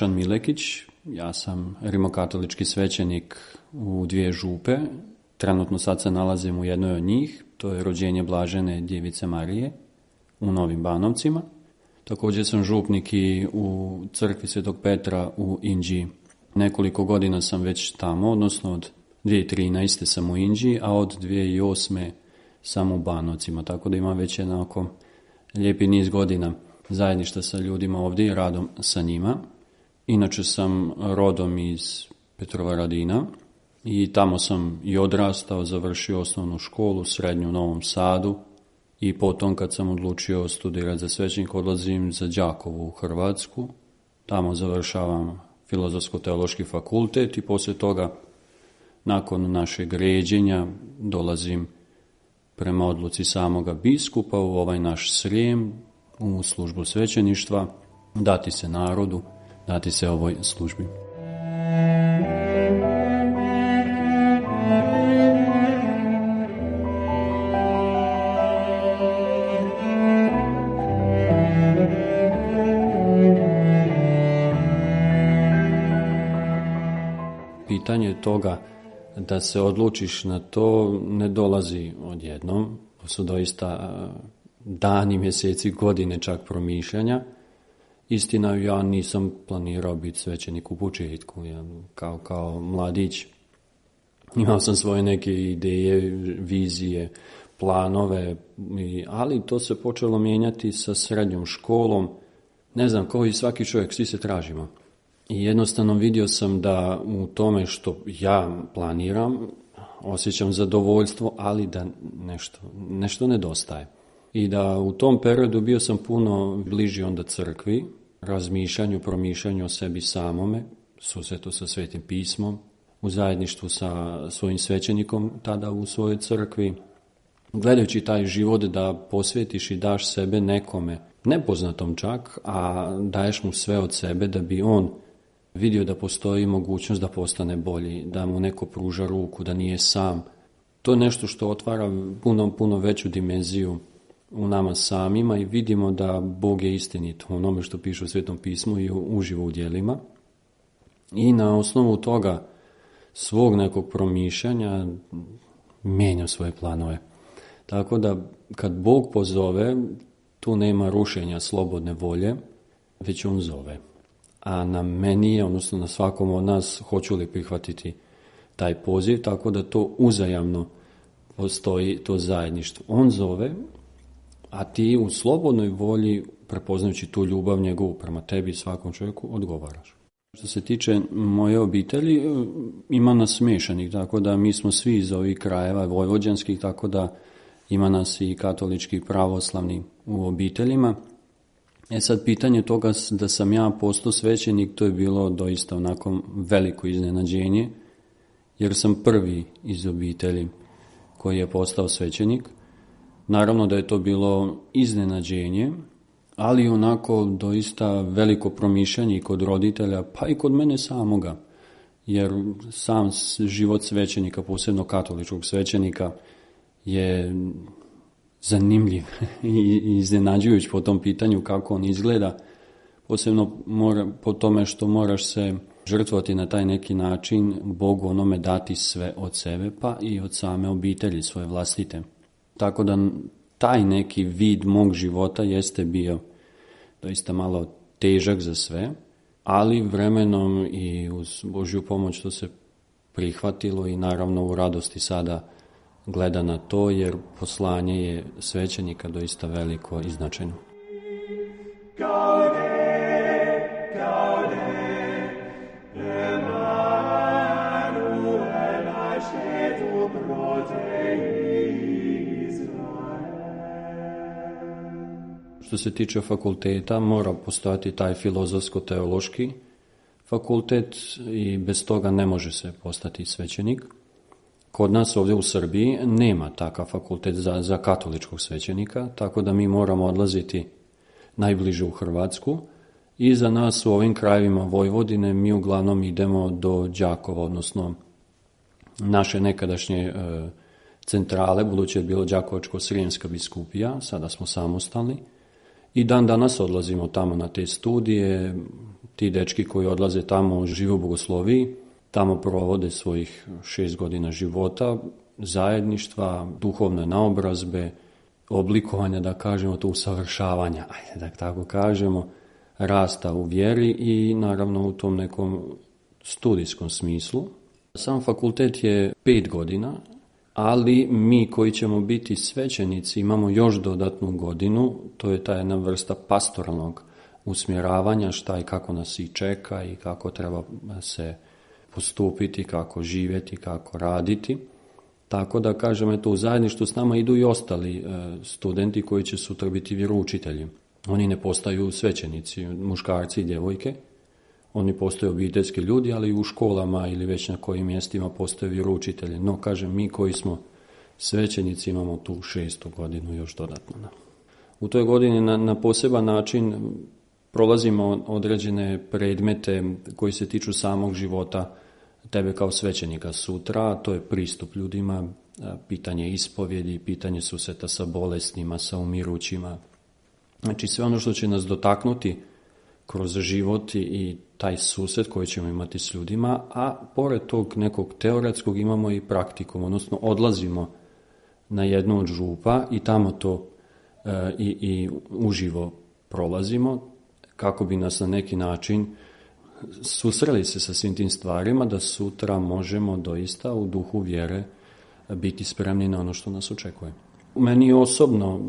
Dušan Milekić, ja sam rimokatolički svećenik u dvije župe, trenutno sad se nalazim u jednoj od njih, to je rođenje blažene djevice Marije u Novim Banovcima. Također sam župnik i u crkvi Svetog Petra u Inđi. Nekoliko godina sam već tamo, odnosno od 2013. sam u Inđi, a od 2008. sam u Banovcima, tako da imam već jednako lijepi niz godina zajedništa sa ljudima ovdje i radom sa njima. Inače sam rodom iz Petrova Radina i tamo sam i odrastao, završio osnovnu školu, srednju u Novom Sadu i potom kad sam odlučio studirati za svećnik odlazim za Đakovu u Hrvatsku. Tamo završavam Filozofsko-teološki fakultet i poslije toga nakon našeg ređenja dolazim prema odluci samoga biskupa u ovaj naš srijem, u službu svećeništva, dati se narodu dati se ovoj službi. Pitanje toga da se odlučiš na to ne dolazi odjednom, su doista eh, dani, mjeseci, godine čak promišljanja, Istina, ja nisam planirao biti svećenik u početku, ja, kao, kao mladić. Imao sam svoje neke ideje, vizije, planove, ali to se počelo mijenjati sa srednjom školom. Ne znam, kao i svaki čovjek, svi se tražimo. I jednostavno vidio sam da u tome što ja planiram, osjećam zadovoljstvo, ali da nešto, nešto nedostaje. I da u tom periodu bio sam puno bliži onda crkvi, razmišljanju, promišljanju o sebi samome, susretu sa svetim pismom, u zajedništvu sa svojim svećenikom tada u svojoj crkvi, gledajući taj život da posvetiš i daš sebe nekome, nepoznatom čak, a daješ mu sve od sebe da bi on vidio da postoji mogućnost da postane bolji, da mu neko pruža ruku, da nije sam. To je nešto što otvara puno, puno veću dimenziju u nama samima i vidimo da Bog je istinit u onome što piše u Svetom pismu i uživo u djelima. I na osnovu toga svog nekog promišljanja mijenja svoje planove. Tako da kad Bog pozove, tu nema rušenja slobodne volje, već On zove. A na meni je, odnosno na svakom od nas, hoću li prihvatiti taj poziv, tako da to uzajamno postoji to zajedništvo. On zove, a ti u slobodnoj volji, prepoznajući tu ljubav njegovu prema tebi i svakom čovjeku, odgovaraš. Što se tiče moje obitelji, ima nas miješanih, tako da mi smo svi iz ovih krajeva vojvođanskih, tako da ima nas i katolički i pravoslavni u obiteljima. E sad, pitanje toga da sam ja postao svećenik, to je bilo doista onako veliko iznenađenje, jer sam prvi iz obitelji koji je postao svećenik – Naravno da je to bilo iznenađenje, ali onako doista veliko promišljanje i kod roditelja, pa i kod mene samoga. Jer sam život svećenika, posebno katoličkog svećenika, je zanimljiv i iznenađujuć po tom pitanju kako on izgleda. Posebno mora, po tome što moraš se žrtvovati na taj neki način, Bogu onome dati sve od sebe, pa i od same obitelji svoje vlastite. Tako da taj neki vid mog života jeste bio doista malo težak za sve, ali vremenom i uz Božju pomoć to se prihvatilo i naravno u radosti sada gleda na to jer poslanje je svećenika doista veliko i značajno. što se tiče fakulteta, mora postojati taj filozofsko-teološki fakultet i bez toga ne može se postati svećenik. Kod nas ovdje u Srbiji nema takav fakultet za, za katoličkog svećenika, tako da mi moramo odlaziti najbliže u Hrvatsku i za nas u ovim krajevima Vojvodine mi uglavnom idemo do Đakova, odnosno naše nekadašnje e, centrale, budući je bilo Đakovačko-Srijemska biskupija, sada smo samostalni, i dan danas odlazimo tamo na te studije, ti dečki koji odlaze tamo žive u Bogosloviji, tamo provode svojih šest godina života, zajedništva, duhovne naobrazbe, oblikovanja, da kažemo to, usavršavanja, ajde da tako kažemo, rasta u vjeri i naravno u tom nekom studijskom smislu. Sam fakultet je pet godina ali mi koji ćemo biti svećenici imamo još dodatnu godinu, to je ta jedna vrsta pastoralnog usmjeravanja šta i kako nas i čeka i kako treba se postupiti, kako živjeti, kako raditi. Tako da kažem, eto, u zajedništvu s nama idu i ostali e, studenti koji će sutra biti vjeroučitelji. Oni ne postaju svećenici, muškarci i djevojke, oni postoje obiteljski ljudi, ali i u školama ili već na kojim mjestima postoje vjeroučitelji. No, kažem, mi koji smo svećenici imamo tu šestu godinu još dodatno. U toj godini na, na poseban način prolazimo određene predmete koji se tiču samog života tebe kao svećenika sutra, to je pristup ljudima, pitanje ispovjedi, pitanje suseta sa bolesnima, sa umirućima. Znači sve ono što će nas dotaknuti kroz život i taj susret koji ćemo imati s ljudima, a pored tog nekog teoretskog imamo i praktikum, odnosno odlazimo na jednu od župa i tamo to e, i, i uživo prolazimo kako bi nas na neki način susreli se sa svim tim stvarima da sutra možemo doista u duhu vjere biti spremni na ono što nas očekuje. Meni osobno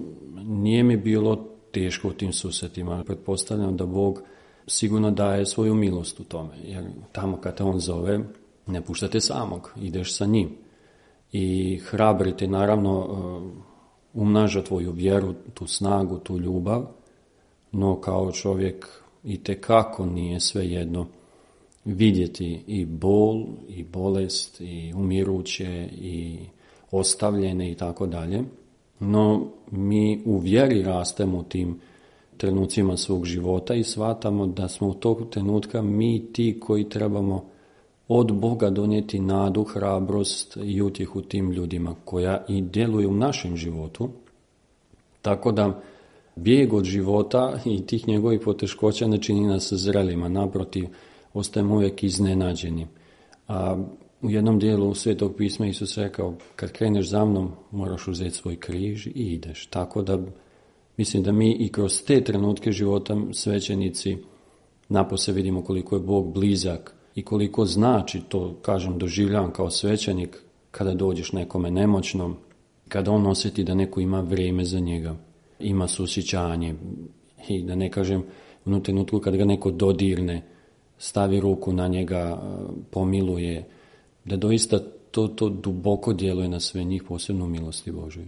nije mi bilo teško u tim susretima. Pretpostavljam da Bog sigurno daje svoju milost u tome. Jer tamo kad te on zove, ne puštate samog, ideš sa njim. I hrabri te naravno e, umnaža tvoju vjeru, tu snagu, tu ljubav, no kao čovjek i te kako nije jedno vidjeti i bol, i bolest, i umiruće, i ostavljene i tako dalje. No mi u vjeri rastemo tim trenucima svog života i shvatamo da smo u tog trenutka mi ti koji trebamo od Boga donijeti nadu, hrabrost i utjehu tim ljudima koja i djeluju u našem životu. Tako da bijeg od života i tih njegovih poteškoća ne čini nas zrelima, naprotiv, ostajemo uvijek iznenađeni. A u jednom dijelu Svetog pisma Isus rekao, kad kreneš za mnom, moraš uzeti svoj križ i ideš. Tako da Mislim da mi i kroz te trenutke života svećenici napose vidimo koliko je Bog blizak i koliko znači to, kažem, doživljavam kao svećenik kada dođeš nekome nemoćnom, kada on osjeti da neko ima vrijeme za njega, ima susjećanje i da ne kažem u trenutku kad ga neko dodirne, stavi ruku na njega, e, pomiluje, da doista to, to duboko djeluje na sve njih, posebno u milosti Božoj.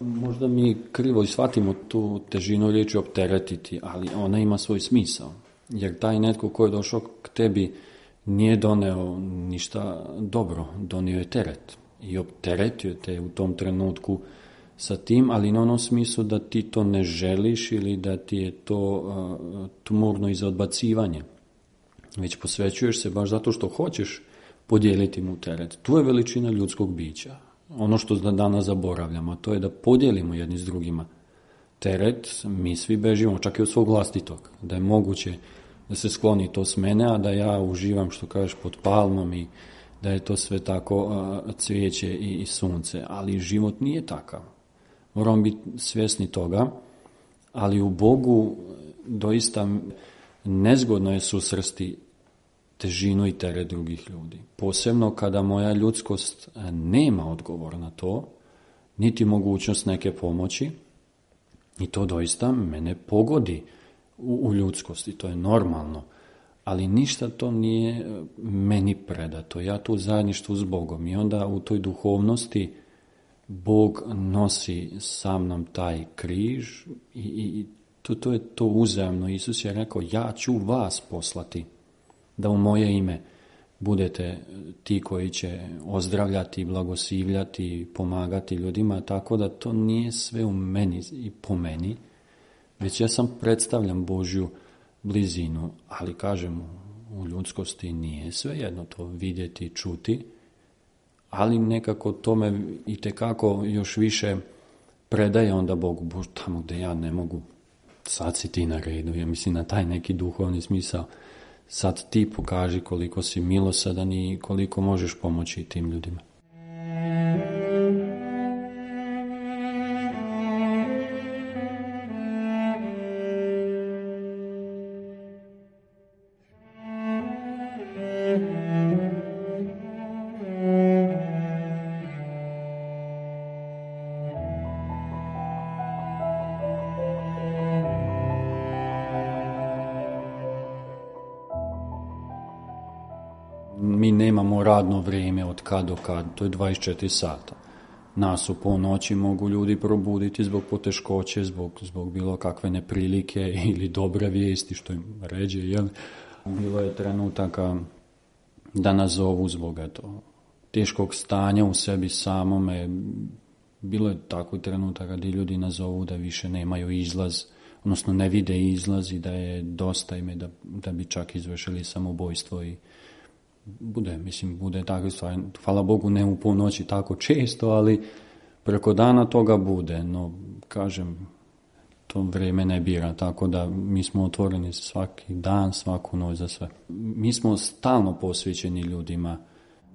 Možda mi krivo i shvatimo tu težinu riječi opteretiti, ali ona ima svoj smisao. Jer taj netko koji je došao k tebi nije doneo ništa dobro, donio je teret i opteretio te u tom trenutku sa tim, ali na onom smislu da ti to ne želiš ili da ti je to tumorno i za odbacivanje. Već posvećuješ se baš zato što hoćeš podijeliti mu teret. Tu je veličina ljudskog bića ono što danas zaboravljamo, a to je da podijelimo jedni s drugima teret, mi svi bežimo, čak i od svog vlastitog, da je moguće da se skloni to s mene, a da ja uživam, što kažeš, pod palmom i da je to sve tako cvijeće i, sunce, ali život nije takav. Moramo biti svjesni toga, ali u Bogu doista nezgodno je susresti težinu i tere drugih ljudi. Posebno kada moja ljudskost e, nema odgovor na to, niti mogućnost neke pomoći, i to doista mene pogodi u, ljudskosti, to je normalno. Ali ništa to nije e, meni predato, ja tu zajedništvu s Bogom i onda u toj duhovnosti Bog nosi sa mnom taj križ i, to, to je to uzajamno. Isus je rekao, ja ću vas poslati da u moje ime budete ti koji će ozdravljati, blagosivljati, pomagati ljudima, tako da to nije sve u meni i po meni, već ja sam predstavljam Božju blizinu, ali kažem u ljudskosti nije sve jedno to vidjeti, čuti, ali nekako to me i tekako još više predaje onda Bogu, Bož, tamo gdje ja ne mogu, saciti na redu, ja mislim na taj neki duhovni smisao, sad ti pokaži koliko si milosadan i koliko možeš pomoći tim ljudima. radno vrijeme od kad do kad, to je 24 sata. Nas u ponoći mogu ljudi probuditi zbog poteškoće, zbog, zbog bilo kakve neprilike ili dobre vijesti što im ređe, jel? Bilo je trenutaka da nazovu zbog teškog stanja u sebi samome. Bilo je tako trenutaka da ljudi nazovu da više nemaju izlaz, odnosno ne vide izlaz i da je dosta ime da, da bi čak izvršili samobojstvo i bude, mislim, bude takve stvari. Hvala Bogu ne u ponoći tako često, ali preko dana toga bude, no kažem, to vrijeme ne bira, tako da mi smo otvoreni svaki dan, svaku noć za sve. Mi smo stalno posvećeni ljudima.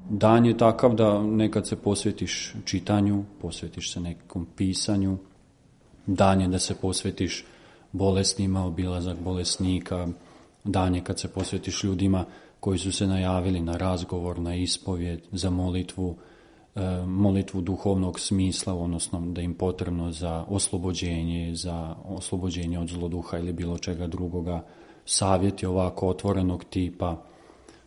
Dan je takav da nekad se posvetiš čitanju, posvetiš se nekom pisanju, dan je da se posvetiš bolesnima, obilazak bolesnika, dan je kad se posvetiš ljudima koji su se najavili na razgovor, na ispovjed, za molitvu, e, molitvu duhovnog smisla, odnosno da im potrebno za oslobođenje, za oslobođenje od zloduha ili bilo čega drugoga. savjeti ovako otvorenog tipa,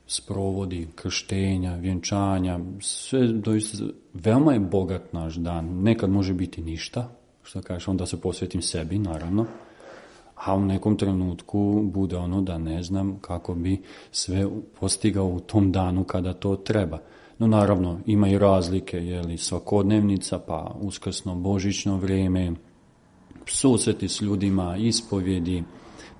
sprovodi, krštenja, vjenčanja, sve doista, veoma je bogat naš dan. Nekad može biti ništa, što kažeš, onda se posvetim sebi, naravno, a u nekom trenutku bude ono da ne znam kako bi sve postigao u tom danu kada to treba. No naravno, ima i razlike, je li svakodnevnica, pa uskrsno božićno vrijeme, susreti s ljudima, ispovjedi,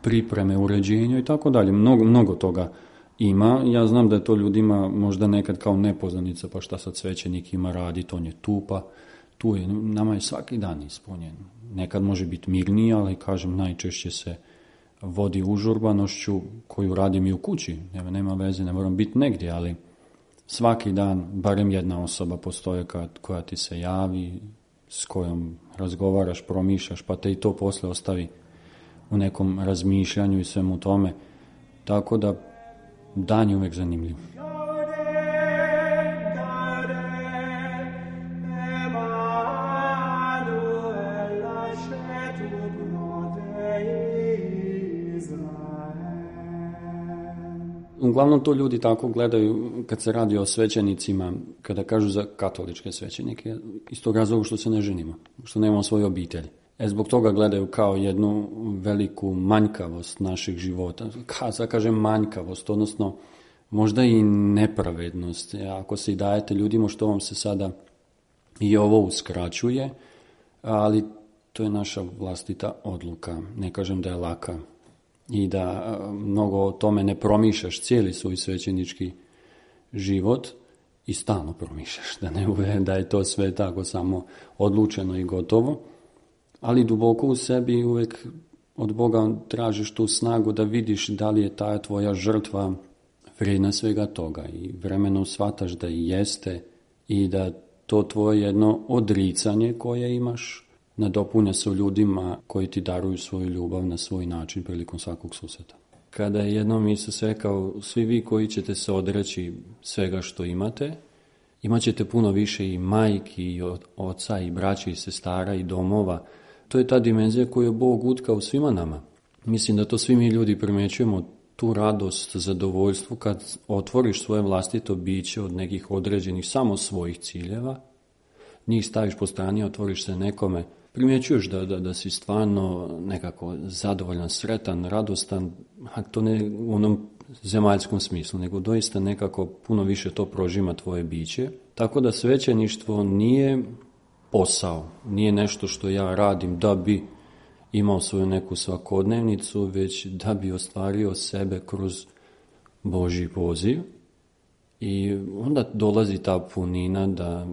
pripreme, uređenju i tako dalje. Mnogo, mnogo toga ima. Ja znam da je to ljudima možda nekad kao nepoznanica, pa šta sad svećenik ima raditi, on je tupa, tu je, nama je svaki dan ispunjen nekad može biti mirniji, ali kažem najčešće se vodi užurbanošću koju radim i u kući. Nema, nema veze, ne moram biti negdje, ali svaki dan barem jedna osoba postoje koja ti se javi, s kojom razgovaraš, promišljaš, pa te i to posle ostavi u nekom razmišljanju i svemu tome. Tako da dan je uvijek zanimljiv. Uglavnom to ljudi tako gledaju kad se radi o svećenicima, kada kažu za katoličke svećenike, iz tog razloga što se ne ženimo, što nemamo svoju obitelj. E zbog toga gledaju kao jednu veliku manjkavost naših života. Ka, sad kažem manjkavost, odnosno možda i nepravednost. E, ako se i dajete ljudima što vam se sada i ovo uskraćuje, ali to je naša vlastita odluka. Ne kažem da je laka, i da e, mnogo o tome ne promišljaš cijeli svoj svećenički život i stalno promišljaš, da ne uveren da je to sve tako samo odlučeno i gotovo, ali duboko u sebi uvek od Boga tražiš tu snagu da vidiš da li je ta tvoja žrtva vrijedna svega toga i vremenom shvataš da i jeste i da to tvoje jedno odricanje koje imaš nadopunja se u ljudima koji ti daruju svoju ljubav na svoj način prilikom svakog suseta. Kada je jednom Isus rekao, svi vi koji ćete se odreći svega što imate, imat ćete puno više i majki, i oca, i braća, i sestara, i domova. To je ta dimenzija koju je Bog utkao svima nama. Mislim da to svi mi ljudi primjećujemo tu radost, zadovoljstvo kad otvoriš svoje vlastito biće od nekih određenih samo svojih ciljeva, njih staviš po strani, otvoriš se nekome primjećuješ da, da, da si stvarno nekako zadovoljan, sretan, radostan, a to ne u onom zemaljskom smislu, nego doista nekako puno više to prožima tvoje biće. Tako da svećeništvo nije posao, nije nešto što ja radim da bi imao svoju neku svakodnevnicu, već da bi ostvario sebe kroz Boži poziv. I onda dolazi ta punina da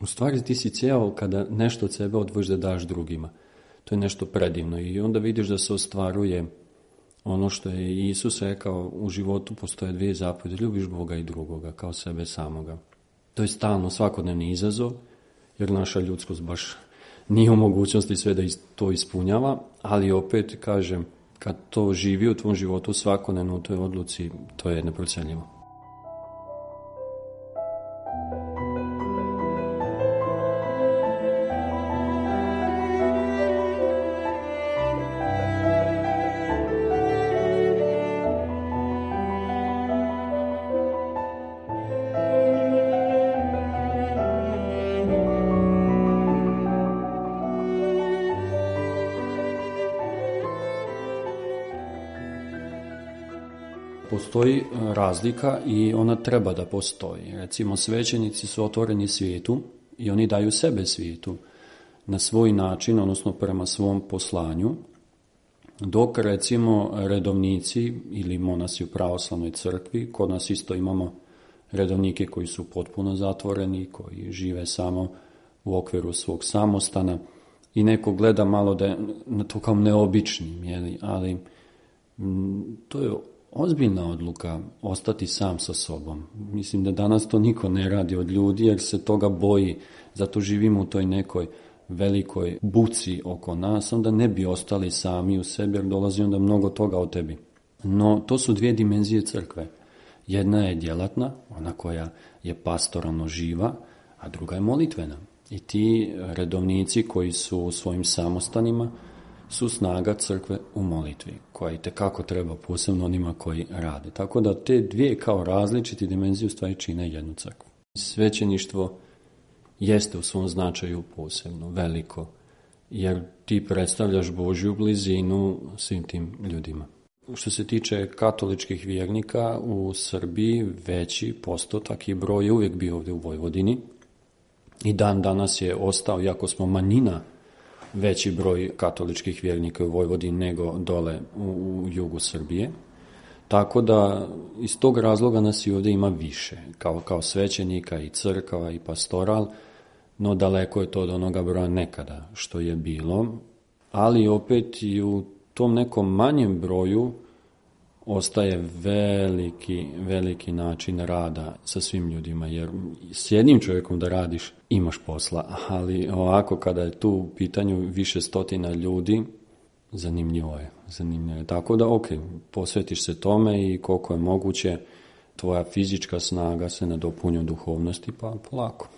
u stvari ti si cijel kada nešto od sebe odvojiš da daš drugima. To je nešto predivno i onda vidiš da se ostvaruje ono što je Isus rekao u životu postoje dvije zapovede, ljubiš Boga i drugoga kao sebe samoga. To je stalno svakodnevni izazov jer naša ljudskost baš nije u mogućnosti sve da to ispunjava, ali opet kažem kad to živi u tvom životu svakodnevno u toj odluci, to je neprocenljivo. postoji e, razlika i ona treba da postoji. Recimo, svećenici su otvoreni svijetu i oni daju sebe svijetu na svoj način, odnosno prema svom poslanju, dok recimo redovnici ili monasi u pravoslavnoj crkvi, kod nas isto imamo redovnike koji su potpuno zatvoreni, koji žive samo u okviru svog samostana i neko gleda malo da je na to kao neobičnim, ali to je ozbiljna odluka ostati sam sa sobom. Mislim da danas to niko ne radi od ljudi jer se toga boji. Zato živimo u toj nekoj velikoj buci oko nas, onda ne bi ostali sami u sebi jer dolazi onda mnogo toga o tebi. No, to su dvije dimenzije crkve. Jedna je djelatna, ona koja je pastoralno živa, a druga je molitvena. I ti redovnici koji su u svojim samostanima su snaga crkve u molitvi, koja i tekako treba posebno onima koji rade. Tako da te dvije kao različiti dimenziju stvari čine jednu crkvu. Svećeništvo jeste u svom značaju posebno veliko, jer ti predstavljaš Božju blizinu svim tim ljudima. Što se tiče katoličkih vjernika u Srbiji, veći postotak i broj je uvijek bio ovdje u Vojvodini. I dan danas je ostao, iako smo manjina veći broj katoličkih vjernika u Vojvodini nego dole u, jugu Srbije. Tako da iz tog razloga nas i ovdje ima više, kao, kao svećenika i crkava i pastoral, no daleko je to od onoga broja nekada što je bilo, ali opet i u tom nekom manjem broju ostaje veliki, veliki način rada sa svim ljudima, jer s jednim čovjekom da radiš imaš posla, ali ovako kada je tu u pitanju više stotina ljudi, zanimljivo je, zanimljivo je. Tako da, ok, posvetiš se tome i koliko je moguće, tvoja fizička snaga se nadopunja duhovnosti, pa polako.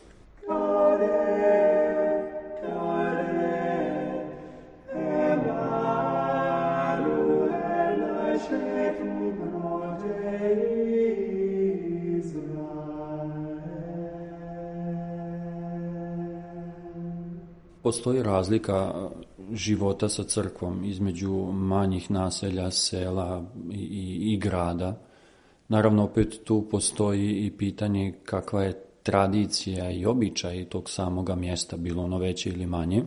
postoji razlika života sa crkvom između manjih naselja, sela i, i, grada. Naravno, opet tu postoji i pitanje kakva je tradicija i običaj tog samoga mjesta, bilo ono veće ili manje.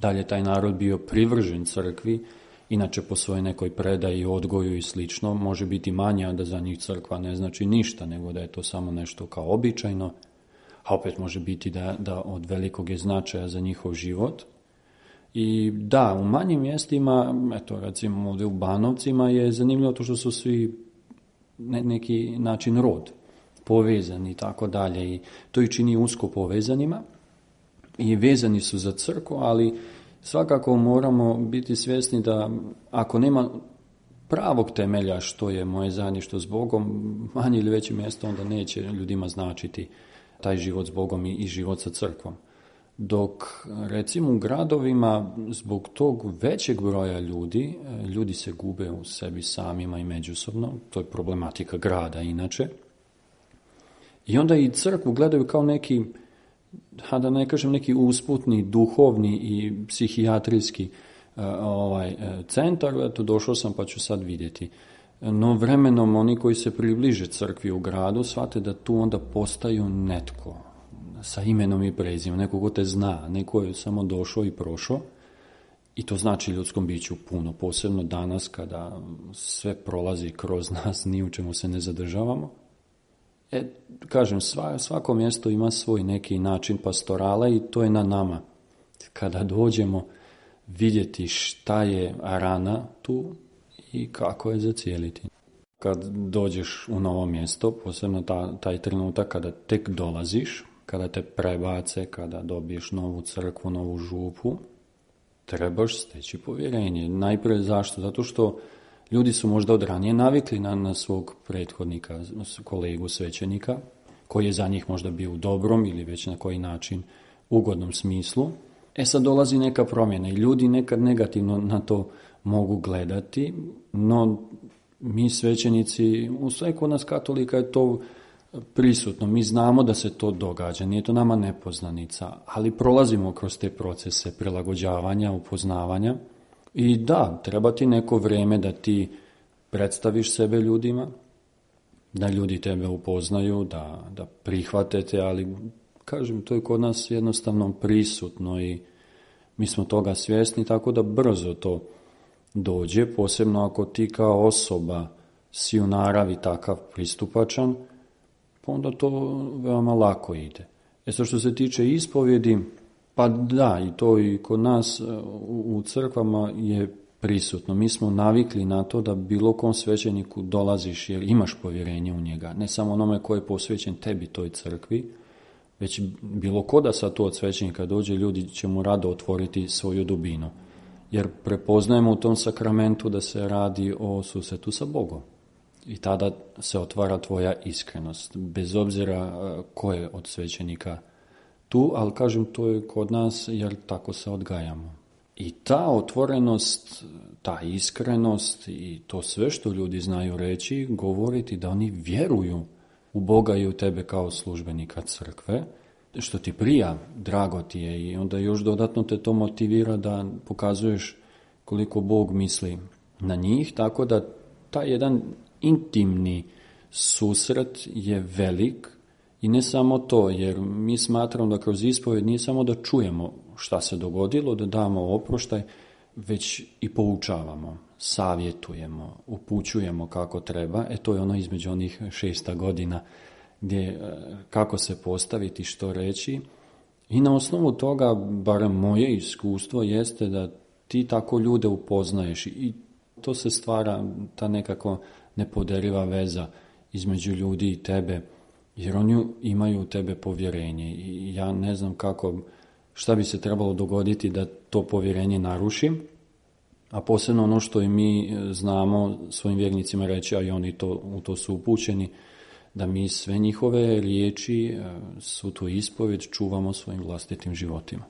Da li je taj narod bio privržen crkvi, inače po svojoj nekoj predaji, odgoju i slično, može biti manja da za njih crkva ne znači ništa, nego da je to samo nešto kao običajno, a opet može biti da, da od velikog je značaja za njihov život. I da, u manjim mjestima, eto recimo ovdje u Banovcima je zanimljivo to što su svi ne, neki način rod povezani i tako dalje i to ih čini usko povezanima i vezani su za crku, ali svakako moramo biti svjesni da ako nema pravog temelja što je moje zajedništvo s Bogom, manje ili veće mjesto onda neće ljudima značiti taj život s Bogom i život sa crkvom. Dok recimo u gradovima zbog tog većeg broja ljudi, e, ljudi se gube u sebi samima i međusobno, to je problematika grada inače, i onda i crkvu gledaju kao neki, ha, da ne kažem neki usputni, duhovni i psihijatrijski e, ovaj, e, centar, to došao sam pa ću sad vidjeti no vremenom oni koji se približe crkvi u gradu shvate da tu onda postaju netko sa imenom i prezimom, neko ko te zna, neko je samo došao i prošao i to znači ljudskom biću puno, posebno danas kada sve prolazi kroz nas, ni u čemu se ne zadržavamo. E, kažem, svako mjesto ima svoj neki način pastorala i to je na nama. Kada dođemo vidjeti šta je rana tu, i kako je zacijeliti. Kad dođeš u novo mjesto, posebno taj trenutak kada tek dolaziš, kada te prebace, kada dobiješ novu crkvu, novu župu, trebaš steći povjerenje. Najprije zašto? Zato što ljudi su možda od ranije navikli na, na svog prethodnika, kolegu svećenika, koji je za njih možda bio u dobrom ili već na koji način ugodnom smislu. E sad dolazi neka promjena i ljudi nekad negativno na to mogu gledati, no mi svećenici, u sve kod nas katolika je to prisutno, mi znamo da se to događa, nije to nama nepoznanica, ali prolazimo kroz te procese prilagođavanja, upoznavanja i da, treba ti neko vrijeme da ti predstaviš sebe ljudima, da ljudi tebe upoznaju, da, da prihvate te, ali kažem, to je kod nas jednostavno prisutno i mi smo toga svjesni, tako da brzo to dođe, posebno ako ti kao osoba si u naravi takav pristupačan, pa onda to veoma lako ide. E što se tiče ispovjedi, pa da, i to i kod nas e, u crkvama je prisutno. Mi smo navikli na to da bilo kom svećeniku dolaziš jer imaš povjerenje u njega. Ne samo onome koji je posvećen tebi toj crkvi, već bilo ko da to od svećenika dođe, ljudi će mu rado otvoriti svoju dubinu jer prepoznajemo u tom sakramentu da se radi o susetu sa Bogom. I tada se otvara tvoja iskrenost, bez obzira e, ko je od svećenika tu, ali kažem to je kod nas jer tako se odgajamo. I ta otvorenost, ta iskrenost i to sve što ljudi znaju reći, govoriti da oni vjeruju u Boga i u tebe kao službenika crkve, što ti prija, drago ti je i onda još dodatno te to motivira da pokazuješ koliko Bog misli na njih, tako da taj jedan intimni susret je velik i ne samo to, jer mi smatramo da kroz ispovjed nije samo da čujemo šta se dogodilo, da damo oproštaj, već i poučavamo, savjetujemo, upućujemo kako treba, e to je ono između onih šesta godina gdje e, kako se postaviti, što reći. I na osnovu toga, barem moje iskustvo, jeste da ti tako ljude upoznaješ i to se stvara ta nekako nepoderiva veza između ljudi i tebe, jer oni imaju u tebe povjerenje i ja ne znam kako, šta bi se trebalo dogoditi da to povjerenje narušim, a posebno ono što i mi e, znamo svojim vjernicima reći, a i oni to, u to su upućeni, da mi sve njihove riječi, e, su tu ispovjed čuvamo svojim vlastitim životima.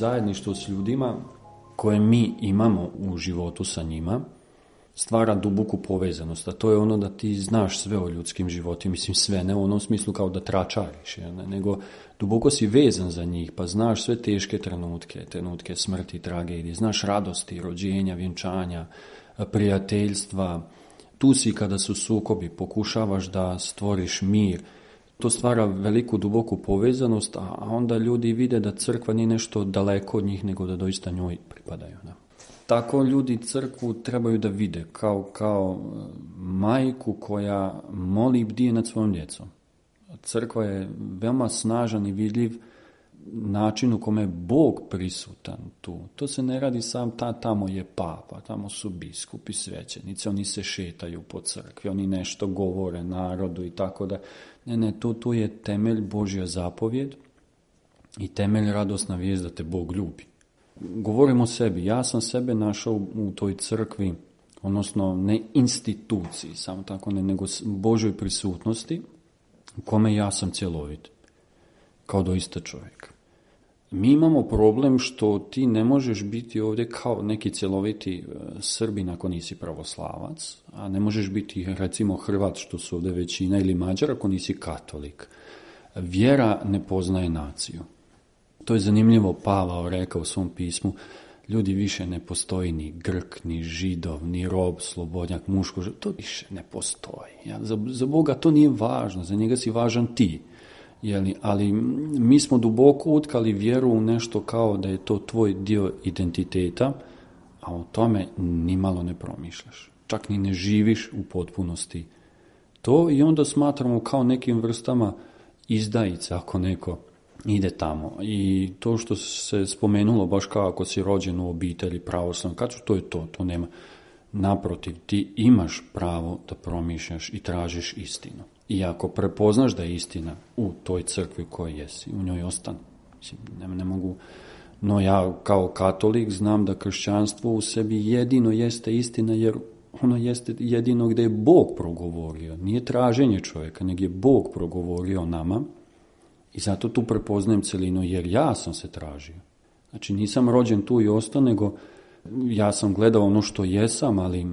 zajedništvo s ljudima koje mi imamo u životu sa njima stvara duboku povezanost, a to je ono da ti znaš sve o ljudskim životima, mislim sve, ne u onom smislu kao da tračariš, nego duboko si vezan za njih, pa znaš sve teške trenutke, trenutke smrti, tragedije, znaš radosti, rođenja, vjenčanja, prijateljstva, tu si kada su sukobi, pokušavaš da stvoriš mir, to stvara veliku duboku povezanost, a onda ljudi vide da crkva nije nešto daleko od njih, nego da doista njoj pripadaju. Da. Tako ljudi crkvu trebaju da vide kao, kao e, majku koja moli i bdije nad svojom djecom. Crkva je veoma snažan i vidljiv način u kome je Bog prisutan tu. To se ne radi sam ta, tamo je papa, tamo su biskupi, svećenice, oni se šetaju po crkvi, oni nešto govore narodu i tako da ne, ne, tu, tu je temelj Božja zapovjed i temelj radosna vijest da te Bog ljubi. Govorim o sebi. Ja sam sebe našao u toj crkvi, odnosno ne instituciji, samo tako ne, nego Božoj prisutnosti u kome ja sam cjelovit, kao doista čovjek mi imamo problem što ti ne možeš biti ovdje kao neki celoviti e, Srbin ako nisi pravoslavac, a ne možeš biti recimo Hrvat što su ovdje većina ili Mađar ako nisi katolik. Vjera ne poznaje naciju. To je zanimljivo Pavao rekao u svom pismu, ljudi više ne postoji ni Grk, ni Židov, ni rob, slobodnjak, muško, to više ne postoji. za, za Boga to nije važno, za njega si važan ti. Jeli, ali mi smo duboko utkali vjeru u nešto kao da je to tvoj dio identiteta, a o tome nimalo ne promišljaš. Čak ni ne živiš u potpunosti to i onda smatramo kao nekim vrstama izdajice ako neko ide tamo. I to što se spomenulo baš kao ako si rođen u obitelji pravoslavno, kad to je to, to nema. Naprotiv, ti imaš pravo da promišljaš i tražiš istinu. I ako prepoznaš da je istina u toj crkvi u kojoj jesi, u njoj ostan, ne, mogu, no ja kao katolik znam da kršćanstvo u sebi jedino jeste istina jer ono jeste jedino gdje je Bog progovorio. Nije traženje čovjeka, nego je Bog progovorio nama i zato tu prepoznajem celinu jer ja sam se tražio. Znači nisam rođen tu i ostao, nego ja sam gledao ono što jesam, ali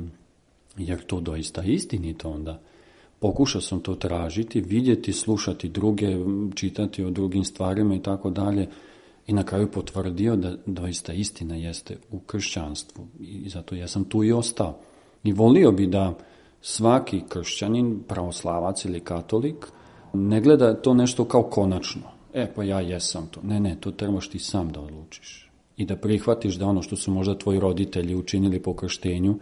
jer to doista istinito onda. Pokušao sam to tražiti, vidjeti, slušati druge, čitati o drugim stvarima i tako dalje i na kraju potvrdio da doista istina jeste u kršćanstvu i zato ja sam tu i ostao. I volio bi da svaki kršćanin, pravoslavac ili katolik, ne gleda to nešto kao konačno. E, pa ja jesam to. Ne, ne, to trebaš ti sam da odlučiš. I da prihvatiš da ono što su možda tvoji roditelji učinili po krštenju,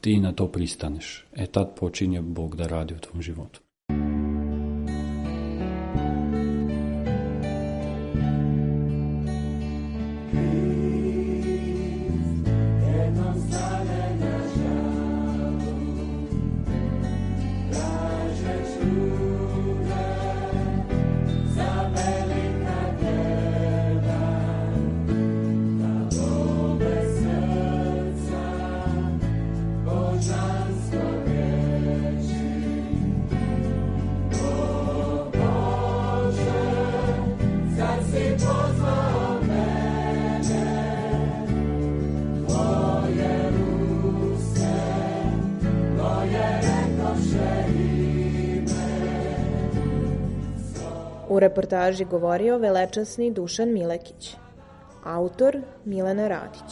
ti na to pristaneš. E tad počinje Bog da radi u tvom životu. reportaži govorio velečasni Dušan Milekić. Autor Milena Radić.